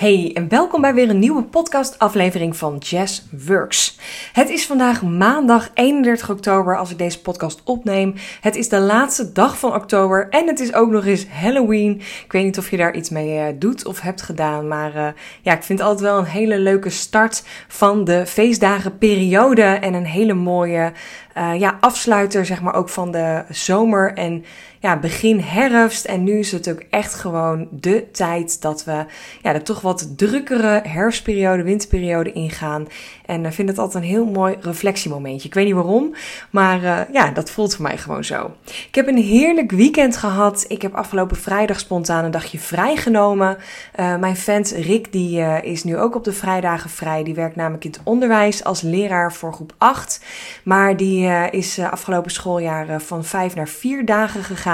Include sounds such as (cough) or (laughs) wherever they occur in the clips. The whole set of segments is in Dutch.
Hey en welkom bij weer een nieuwe podcast-aflevering van Jazz Works. Het is vandaag maandag 31 oktober als ik deze podcast opneem. Het is de laatste dag van oktober en het is ook nog eens Halloween. Ik weet niet of je daar iets mee uh, doet of hebt gedaan, maar uh, ja, ik vind altijd wel een hele leuke start van de feestdagenperiode en een hele mooie uh, ja, afsluiter, zeg maar, ook van de zomer en ja, begin herfst. En nu is het ook echt gewoon de tijd dat we ja, er toch wat drukkere herfstperiode, winterperiode ingaan. En ik vind het altijd een heel mooi reflectiemomentje. Ik weet niet waarom, maar uh, ja, dat voelt voor mij gewoon zo. Ik heb een heerlijk weekend gehad. Ik heb afgelopen vrijdag spontaan een dagje vrijgenomen. Uh, mijn vent Rick, die is nu ook op de vrijdagen vrij. Die werkt namelijk in het onderwijs als leraar voor groep 8. Maar die is afgelopen schooljaar van 5 naar 4 dagen gegaan.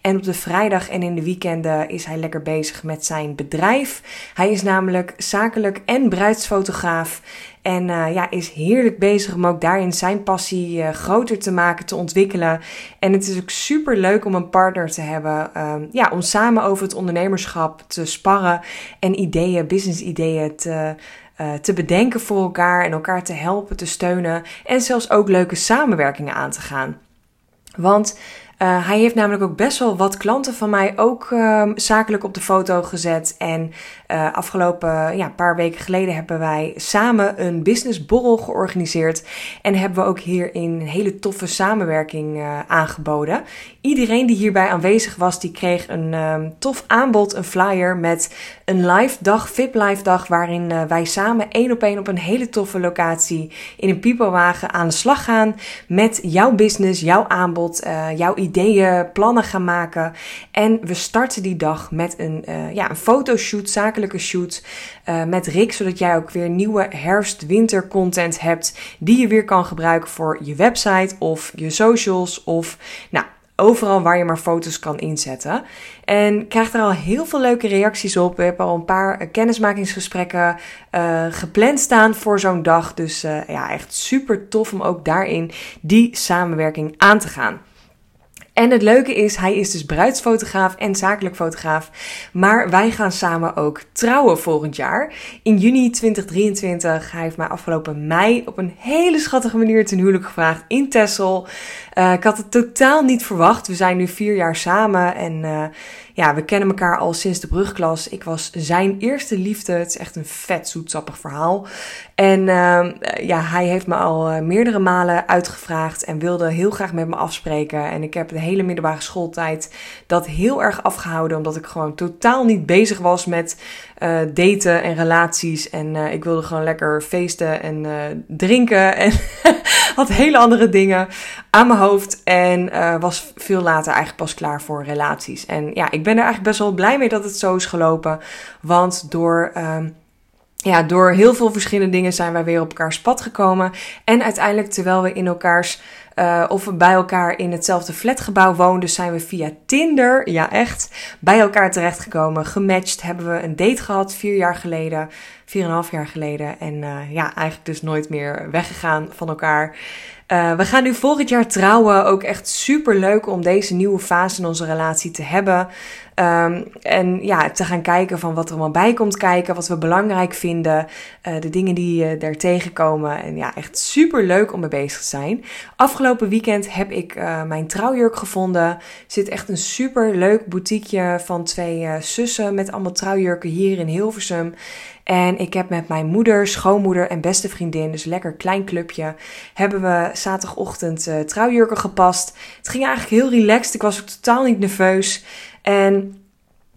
En op de vrijdag en in de weekenden is hij lekker bezig met zijn bedrijf. Hij is namelijk zakelijk en bruidsfotograaf. En uh, ja, is heerlijk bezig om ook daarin zijn passie uh, groter te maken, te ontwikkelen. En het is ook super leuk om een partner te hebben. Uh, ja, om samen over het ondernemerschap te sparren en ideeën, business ideeën te, uh, te bedenken voor elkaar en elkaar te helpen, te steunen. En zelfs ook leuke samenwerkingen aan te gaan. Want uh, hij heeft namelijk ook best wel wat klanten van mij ook uh, zakelijk op de foto gezet. En uh, afgelopen ja, paar weken geleden hebben wij samen een businessborrel georganiseerd. En hebben we ook hierin een hele toffe samenwerking aangeboden. Iedereen die hierbij aanwezig was, die kreeg een um, tof aanbod, een flyer met een live dag, VIP live dag, waarin wij samen één op één op een hele toffe locatie in een piepelwagen aan de slag gaan met jouw business, jouw aanbod, jouw idee ideeën, plannen gaan maken. En we starten die dag met een, ja, een fotoshoot, shoot uh, met Rick, zodat jij ook weer nieuwe herfst-winter content hebt die je weer kan gebruiken voor je website of je socials of nou, overal waar je maar foto's kan inzetten. En krijg er al heel veel leuke reacties op. We hebben al een paar kennismakingsgesprekken uh, gepland staan voor zo'n dag. Dus ja, echt super tof om ook daarin die samenwerking aan te gaan. En het leuke is, hij is dus bruidsfotograaf en zakelijk fotograaf. Maar wij gaan samen ook trouwen volgend jaar. In juni 2023. Hij heeft mij afgelopen mei op een hele schattige manier ten huwelijk gevraagd in Texel. Uh, ik had het totaal niet verwacht. We zijn nu vier jaar samen en uh, ja, we kennen elkaar al sinds de brugklas. Ik was zijn eerste liefde. Het is echt een vet zoetsappig verhaal. En uh, ja, hij heeft me al uh, meerdere malen uitgevraagd en wilde heel graag met me afspreken. En ik heb de hele middelbare schooltijd dat heel erg afgehouden, omdat ik gewoon totaal niet bezig was met uh, daten en relaties. En uh, ik wilde gewoon lekker feesten en uh, drinken (laughs) en had hele andere dingen aan mijn hoofd. En was veel later eigenlijk pas klaar voor relaties. En ja, ik ben er eigenlijk best wel blij mee dat het zo is gelopen. Want door ja, door heel veel verschillende dingen zijn wij weer op elkaars pad gekomen. En uiteindelijk, terwijl we in elkaars, uh, of we bij elkaar in hetzelfde flatgebouw woonden, zijn we via Tinder, ja echt, bij elkaar terechtgekomen. Gematcht hebben we een date gehad, vier jaar geleden, vier en een half jaar geleden. En uh, ja, eigenlijk dus nooit meer weggegaan van elkaar. Uh, we gaan nu volgend jaar trouwen. Ook echt super leuk om deze nieuwe fase in onze relatie te hebben. Um, en ja, te gaan kijken van wat er allemaal bij komt kijken, wat we belangrijk vinden, uh, de dingen die uh, er tegenkomen. En ja, echt super leuk om mee bezig te zijn. Afgelopen weekend heb ik uh, mijn trouwjurk gevonden. Zit echt een super leuk boutiqueje van twee zussen met allemaal trouwjurken hier in Hilversum. En ik heb met mijn moeder, schoonmoeder en beste vriendin, dus lekker klein clubje, hebben we zaterdagochtend trouwjurken gepast. Het ging eigenlijk heel relaxed. Ik was ook totaal niet nerveus. En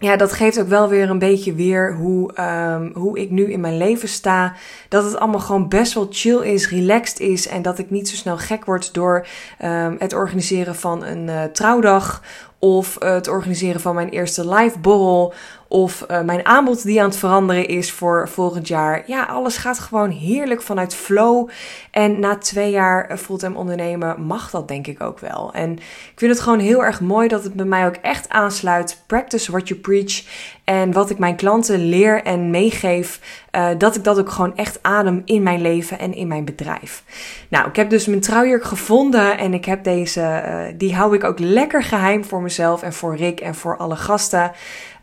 ja, dat geeft ook wel weer een beetje weer hoe, um, hoe ik nu in mijn leven sta. Dat het allemaal gewoon best wel chill is, relaxed is. En dat ik niet zo snel gek word door um, het organiseren van een uh, trouwdag. Of het organiseren van mijn eerste live borrel. Of uh, mijn aanbod die aan het veranderen is voor volgend jaar. Ja, alles gaat gewoon heerlijk vanuit flow. En na twee jaar fulltime ondernemen mag dat denk ik ook wel. En ik vind het gewoon heel erg mooi dat het bij mij ook echt aansluit. Practice what you preach. En wat ik mijn klanten leer en meegeef, uh, dat ik dat ook gewoon echt adem in mijn leven en in mijn bedrijf. Nou, ik heb dus mijn trouwjurk gevonden en ik heb deze, die hou ik ook lekker geheim voor mezelf en voor Rick en voor alle gasten.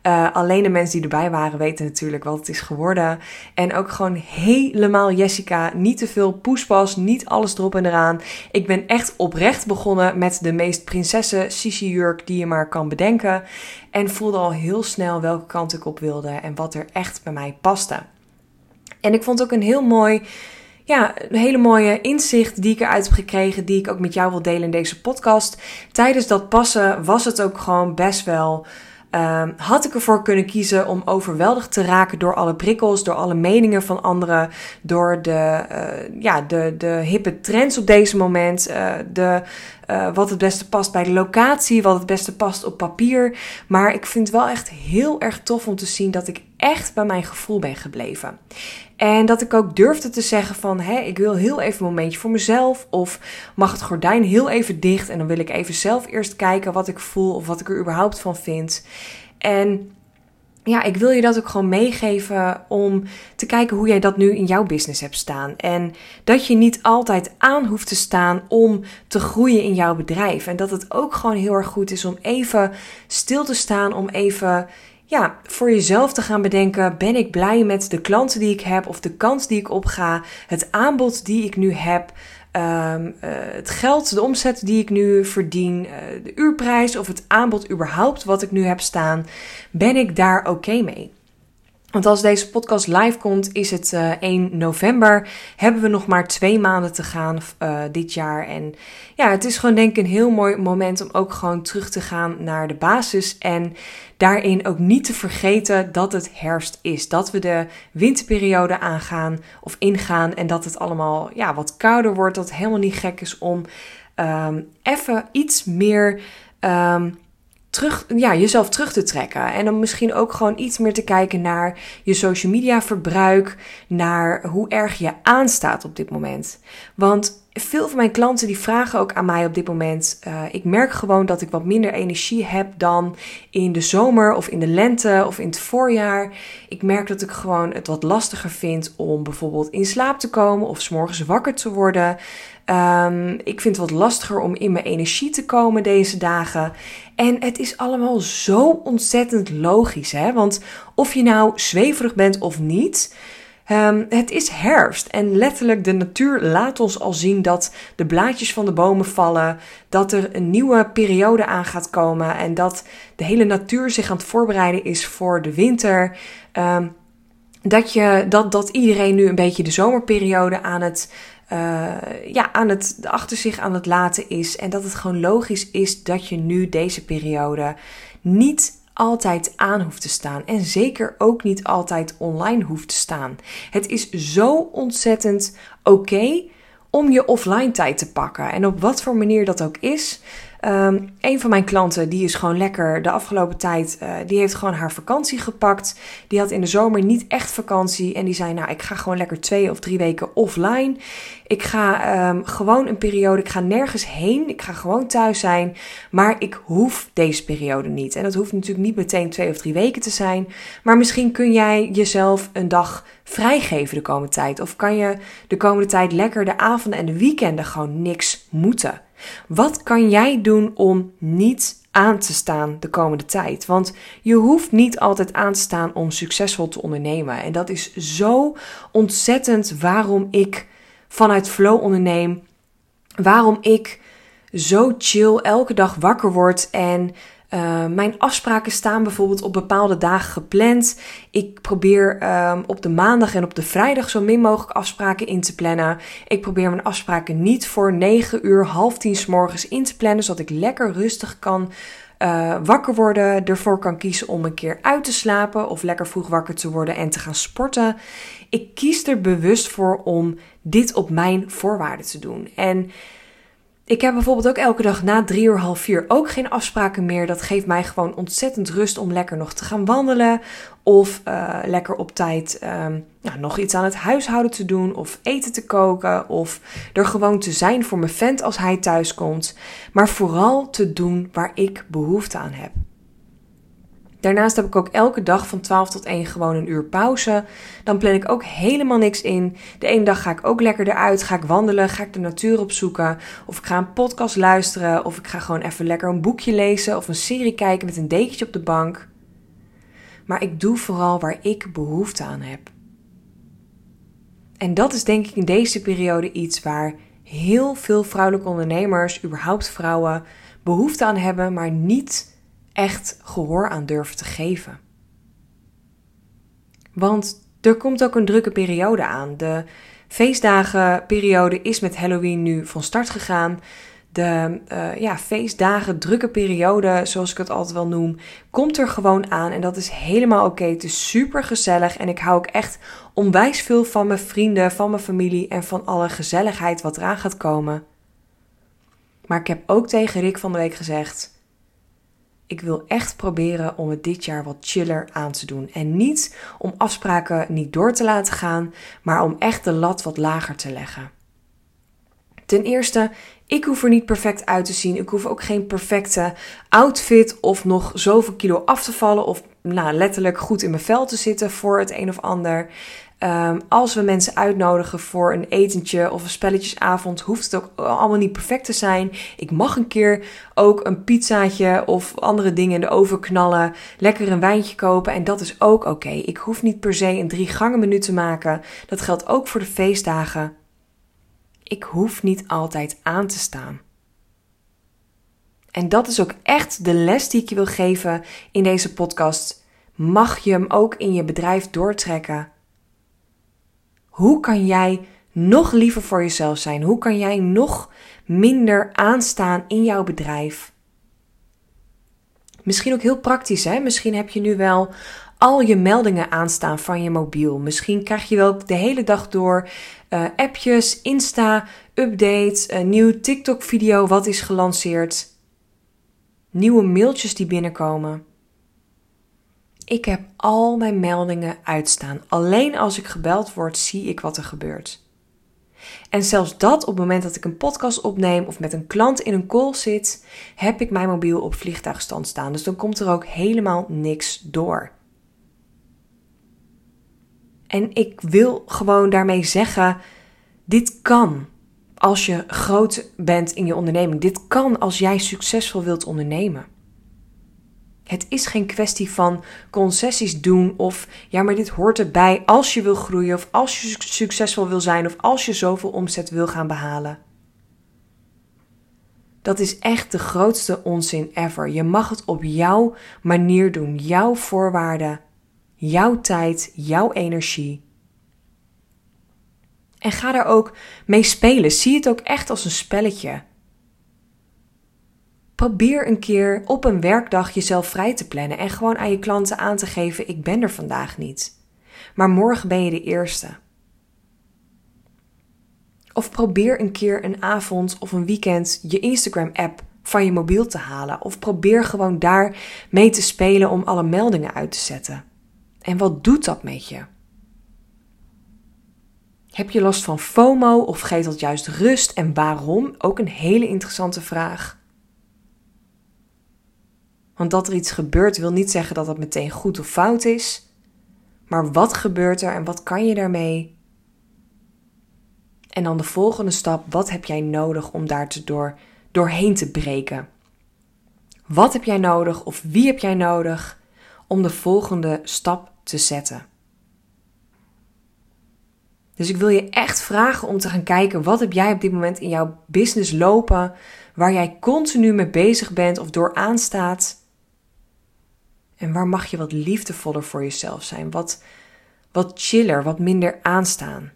Uh, alleen de mensen die erbij waren weten natuurlijk wat het is geworden. En ook gewoon helemaal Jessica. Niet te veel poespas, niet alles erop en eraan. Ik ben echt oprecht begonnen met de meest prinsessen Sisi jurk die je maar kan bedenken. En voelde al heel snel welke kant ik op wilde en wat er echt bij mij paste. En ik vond ook een heel mooi ja, een hele mooie inzicht die ik eruit heb gekregen, die ik ook met jou wil delen in deze podcast. Tijdens dat passen was het ook gewoon best wel. Um, had ik ervoor kunnen kiezen om overweldigd te raken door alle prikkels, door alle meningen van anderen, door de, uh, ja, de, de hippe trends op deze moment, uh, de, uh, wat het beste past bij de locatie, wat het beste past op papier. Maar ik vind het wel echt heel erg tof om te zien dat ik echt bij mijn gevoel ben gebleven. En dat ik ook durfde te zeggen van, hé, ik wil heel even een momentje voor mezelf. Of mag het gordijn heel even dicht en dan wil ik even zelf eerst kijken wat ik voel of wat ik er überhaupt van vind. En ja, ik wil je dat ook gewoon meegeven om te kijken hoe jij dat nu in jouw business hebt staan. En dat je niet altijd aan hoeft te staan om te groeien in jouw bedrijf. En dat het ook gewoon heel erg goed is om even stil te staan, om even ja, voor jezelf te gaan bedenken: ben ik blij met de klanten die ik heb of de kans die ik opga, het aanbod die ik nu heb, um, het geld, de omzet die ik nu verdien, uh, de uurprijs of het aanbod überhaupt wat ik nu heb staan, ben ik daar oké mee? Want als deze podcast live komt, is het uh, eh, 1 november. Hebben we nog maar twee maanden te gaan uh, dit jaar. En ja, het is gewoon denk ik een heel mooi moment om ook gewoon terug te gaan naar de basis. En daarin ook niet te vergeten dat het herfst is. Dat we de winterperiode aangaan of ingaan. En dat het allemaal ja, wat kouder wordt. Dat het helemaal niet gek is om um, even iets meer. Um, terug, ja, jezelf terug te trekken. En dan misschien ook gewoon iets meer te kijken naar je social media verbruik, naar hoe erg je aanstaat op dit moment. Want veel van mijn klanten die vragen ook aan mij op dit moment. Uh, ik merk gewoon dat ik wat minder energie heb dan in de zomer of in de lente of in het voorjaar. Ik merk dat ik gewoon het wat lastiger vind om bijvoorbeeld in slaap te komen of s morgens wakker te worden. Um, ik vind het wat lastiger om in mijn energie te komen deze dagen. En het is allemaal zo ontzettend logisch, hè? Want of je nou zweverig bent of niet. Um, het is herfst en letterlijk de natuur laat ons al zien dat de blaadjes van de bomen vallen, dat er een nieuwe periode aan gaat komen en dat de hele natuur zich aan het voorbereiden is voor de winter. Um, dat, je, dat, dat iedereen nu een beetje de zomerperiode aan het uh, ja, aan het, achter zich aan het laten is. En dat het gewoon logisch is dat je nu deze periode niet altijd aan hoeft te staan. En zeker ook niet altijd online hoeft te staan. Het is zo ontzettend oké om je offline tijd te pakken. En op wat voor manier dat ook is. Um, een van mijn klanten, die is gewoon lekker de afgelopen tijd, uh, die heeft gewoon haar vakantie gepakt. Die had in de zomer niet echt vakantie. En die zei, nou, ik ga gewoon lekker twee of drie weken offline. Ik ga um, gewoon een periode, ik ga nergens heen. Ik ga gewoon thuis zijn. Maar ik hoef deze periode niet. En dat hoeft natuurlijk niet meteen twee of drie weken te zijn. Maar misschien kun jij jezelf een dag vrijgeven de komende tijd. Of kan je de komende tijd lekker de avonden en de weekenden gewoon niks moeten. Wat kan jij doen om niet aan te staan de komende tijd? Want je hoeft niet altijd aan te staan om succesvol te ondernemen. En dat is zo ontzettend waarom ik vanuit flow onderneem. Waarom ik zo chill elke dag wakker word en uh, mijn afspraken staan bijvoorbeeld op bepaalde dagen gepland. Ik probeer um, op de maandag en op de vrijdag zo min mogelijk afspraken in te plannen. Ik probeer mijn afspraken niet voor 9 uur, half tien s morgens in te plannen, zodat ik lekker rustig kan uh, wakker worden. Ervoor kan kiezen om een keer uit te slapen of lekker vroeg wakker te worden en te gaan sporten. Ik kies er bewust voor om dit op mijn voorwaarden te doen. En ik heb bijvoorbeeld ook elke dag na drie uur, half vier ook geen afspraken meer. Dat geeft mij gewoon ontzettend rust om lekker nog te gaan wandelen. Of uh, lekker op tijd ja, nog iets aan het huishouden te doen. Of eten te koken. Of er gewoon te zijn voor mijn vent als hij thuis komt. Maar vooral te doen waar ik behoefte aan heb. Daarnaast heb ik ook elke dag van 12 tot 1 gewoon een uur pauze. Dan plan ik ook helemaal niks in. De ene dag ga ik ook lekker eruit, ga ik wandelen, ga ik de natuur opzoeken. Of ik ga een podcast luisteren. Of ik ga gewoon even lekker een boekje lezen of een serie kijken met een dekentje op de bank. maar ik doe vooral waar ik behoefte aan heb. En dat is denk ik in deze periode iets waar heel veel vrouwelijke ondernemers, überhaupt vrouwen, behoefte aan hebben, maar niet echt gehoor aan durven te geven. Want er komt ook een drukke periode aan. De feestdagenperiode is met Halloween nu van start gegaan. De uh, ja, feestdagen, drukke periode, zoals ik het altijd wel noem, komt er gewoon aan. En dat is helemaal oké. Het is super gezellig. En ik hou ook echt onwijs veel van mijn vrienden, van mijn familie en van alle gezelligheid wat eraan gaat komen. Maar ik heb ook tegen Rick van de week gezegd: ik wil echt proberen om het dit jaar wat chiller aan te doen. En niet om afspraken niet door te laten gaan, maar om echt de lat wat lager te leggen. Ten eerste, ik hoef er niet perfect uit te zien. Ik hoef ook geen perfecte outfit of nog zoveel kilo af te vallen of nou, letterlijk goed in mijn vel te zitten voor het een of ander. Ehm, als we mensen uitnodigen voor een etentje of een spelletjesavond, hoeft het ook allemaal niet perfect te zijn. Ik mag een keer ook een pizzaatje of andere dingen in de oven knallen, lekker een wijntje kopen en dat is ook oké. Ik hoef niet per se een drie gangen menu te maken. Dat geldt ook voor de feestdagen. Ik hoef niet altijd aan te staan. En dat is ook echt de les die ik je wil geven in deze podcast. Mag je hem ook in je bedrijf doortrekken? Hoe kan jij nog liever voor jezelf zijn? Hoe kan jij nog minder aanstaan in jouw bedrijf? Misschien ook heel praktisch, hè? Misschien heb je nu wel al je meldingen aanstaan van je mobiel. Misschien krijg je wel de hele dag door uh, appjes, Insta, updates, een nieuw TikTok-video wat is gelanceerd, nieuwe mailtjes die binnenkomen. Ik heb al mijn meldingen uitstaan. Alleen als ik gebeld word, zie ik wat er gebeurt. En zelfs dat op het moment dat ik een podcast opneem of met een klant in een call zit, heb ik mijn mobiel op vliegtuigstand staan. Dus dan komt er ook helemaal niks door. En ik wil gewoon daarmee zeggen: dit kan als je groot bent in je onderneming. Dit kan als jij succesvol wilt ondernemen. Het is geen kwestie van concessies doen of ja, maar dit hoort erbij als je wil groeien of als je succesvol wil zijn of als je zoveel omzet wil gaan behalen. Dat is echt de grootste onzin ever. Je mag het op jouw manier doen, jouw voorwaarden, jouw tijd, jouw energie. En ga daar ook mee spelen. Zie het ook echt als een spelletje. Probeer een keer op een werkdag jezelf vrij te plannen en gewoon aan je klanten aan te geven: ik ben er vandaag niet. Maar morgen ben je de eerste. Of probeer een keer een avond of een weekend je Instagram-app van je mobiel te halen. Of probeer gewoon daar mee te spelen om alle meldingen uit te zetten. En wat doet dat met je? Heb je last van FOMO of geeft dat juist rust en waarom? Ook een hele interessante vraag. Want dat er iets gebeurt wil niet zeggen dat dat meteen goed of fout is. Maar wat gebeurt er en wat kan je daarmee? En dan de volgende stap: wat heb jij nodig om daar te door, doorheen te breken? Wat heb jij nodig of wie heb jij nodig om de volgende stap te zetten? Dus ik wil je echt vragen om te gaan kijken wat heb jij op dit moment in jouw business lopen waar jij continu mee bezig bent of door aanstaat. En waar mag je wat liefdevoller voor jezelf zijn, wat, wat chiller, wat minder aanstaan.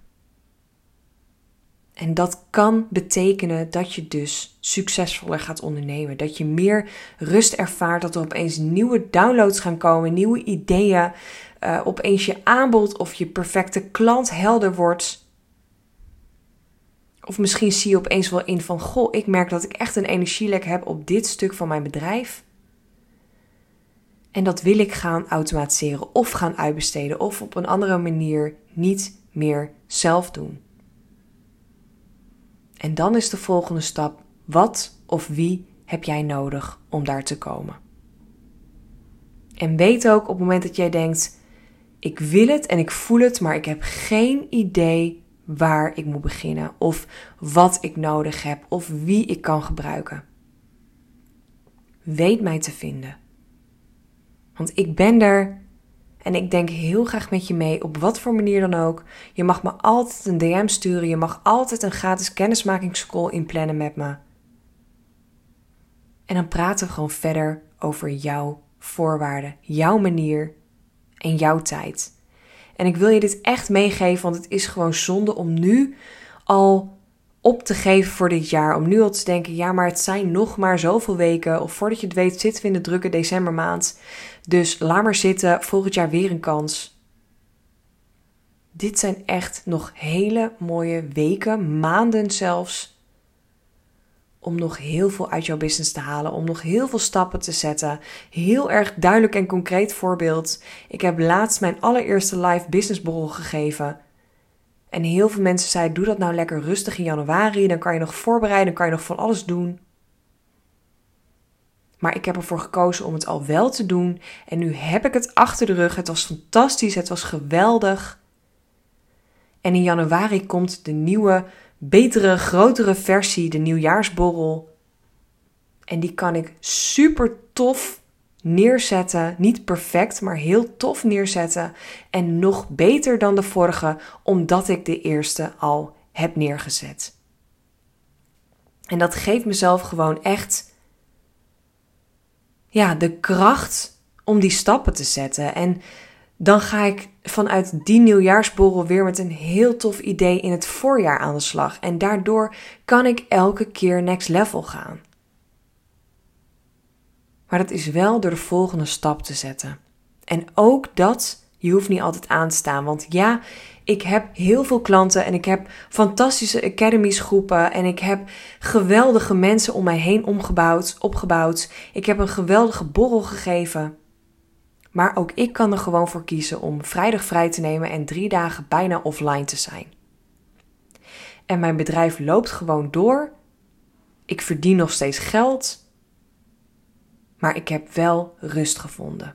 En dat kan betekenen dat je dus succesvoller gaat ondernemen. Dat je meer rust ervaart, dat er opeens nieuwe downloads gaan komen, nieuwe ideeën, uh, opeens je aanbod of je perfecte klant helder wordt. Of misschien zie je opeens wel in van: Goh, ik merk dat ik echt een energielek heb op dit stuk van mijn bedrijf. En dat wil ik gaan automatiseren of gaan uitbesteden of op een andere manier niet meer zelf doen. En dan is de volgende stap: wat of wie heb jij nodig om daar te komen? En weet ook op het moment dat jij denkt: ik wil het en ik voel het, maar ik heb geen idee waar ik moet beginnen of wat ik nodig heb of wie ik kan gebruiken. Weet mij te vinden. Want ik ben er En ik denk heel graag met je mee, op wat voor manier dan ook. Je mag me altijd een DM sturen. Je mag altijd een gratis kennismakingscall inplannen met me. En dan praten we gewoon verder over jouw voorwaarden, jouw manier en jouw tijd. En ik wil je dit echt meegeven, want het is gewoon zonde om nu al op te geven voor dit jaar. Om nu al te denken, ja, maar het zijn nog maar zoveel weken. Of voordat je het weet zitten we in de drukke decembermaand. Dus laat maar zitten, volgend jaar weer een kans. Dit zijn echt nog hele mooie weken, maanden zelfs. Om nog heel veel uit jouw business te halen, om nog heel veel stappen te zetten. Heel erg duidelijk en concreet voorbeeld. Ik heb laatst mijn allereerste live business borrel gegeven. En heel veel mensen zeiden: doe dat nou lekker rustig in januari. Dan kan je nog voorbereiden, dan kan je nog van alles doen. Maar ik heb ervoor gekozen om het al wel te doen. En nu heb ik het achter de rug. Het was fantastisch, het was geweldig. En in januari komt de nieuwe, betere, grotere versie, de nieuwjaarsborrel. En die kan ik super tof neerzetten. Niet perfect, maar heel tof neerzetten. En nog beter dan de vorige, omdat ik de eerste al heb neergezet. En dat geeft mezelf gewoon echt ja, de kracht om die stappen te zetten. En dan ga ik vanuit die nieuwjaarsborrel weer met een heel tof idee in het voorjaar aan de slag. En daardoor kan ik elke keer next level gaan. Maar dat is wel door de volgende stap te zetten. En ook dat, je hoeft niet altijd aan te staan. Want ja, ik heb heel veel klanten en ik heb fantastische academies groepen en ik heb geweldige mensen om mij heen omgebouwd, opgebouwd. Ik heb een geweldige borrel gegeven. Maar ook ik kan er gewoon voor kiezen om vrijdag vrij te nemen en drie dagen bijna offline te zijn. En mijn bedrijf loopt gewoon door. Ik verdien nog steeds geld maar ik heb wel rust gevonden.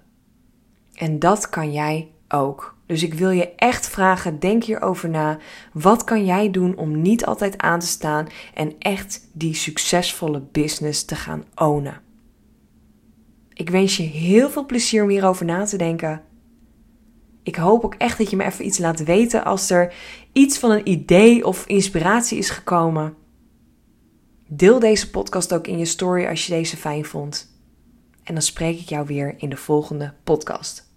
En dat kan jij ook. Dus ik wil je echt vragen, denk hierover na. Wat kan jij doen om niet altijd aan te staan en echt die succesvolle business te gaan ownen? Ik wens je heel veel plezier om hierover na te denken. Ik hoop ook echt dat je me even iets laat weten als er iets van een idee of inspiratie is gekomen. Deel deze podcast ook in je story als je deze fijn vond. En dan spreek ik jou weer in de volgende podcast.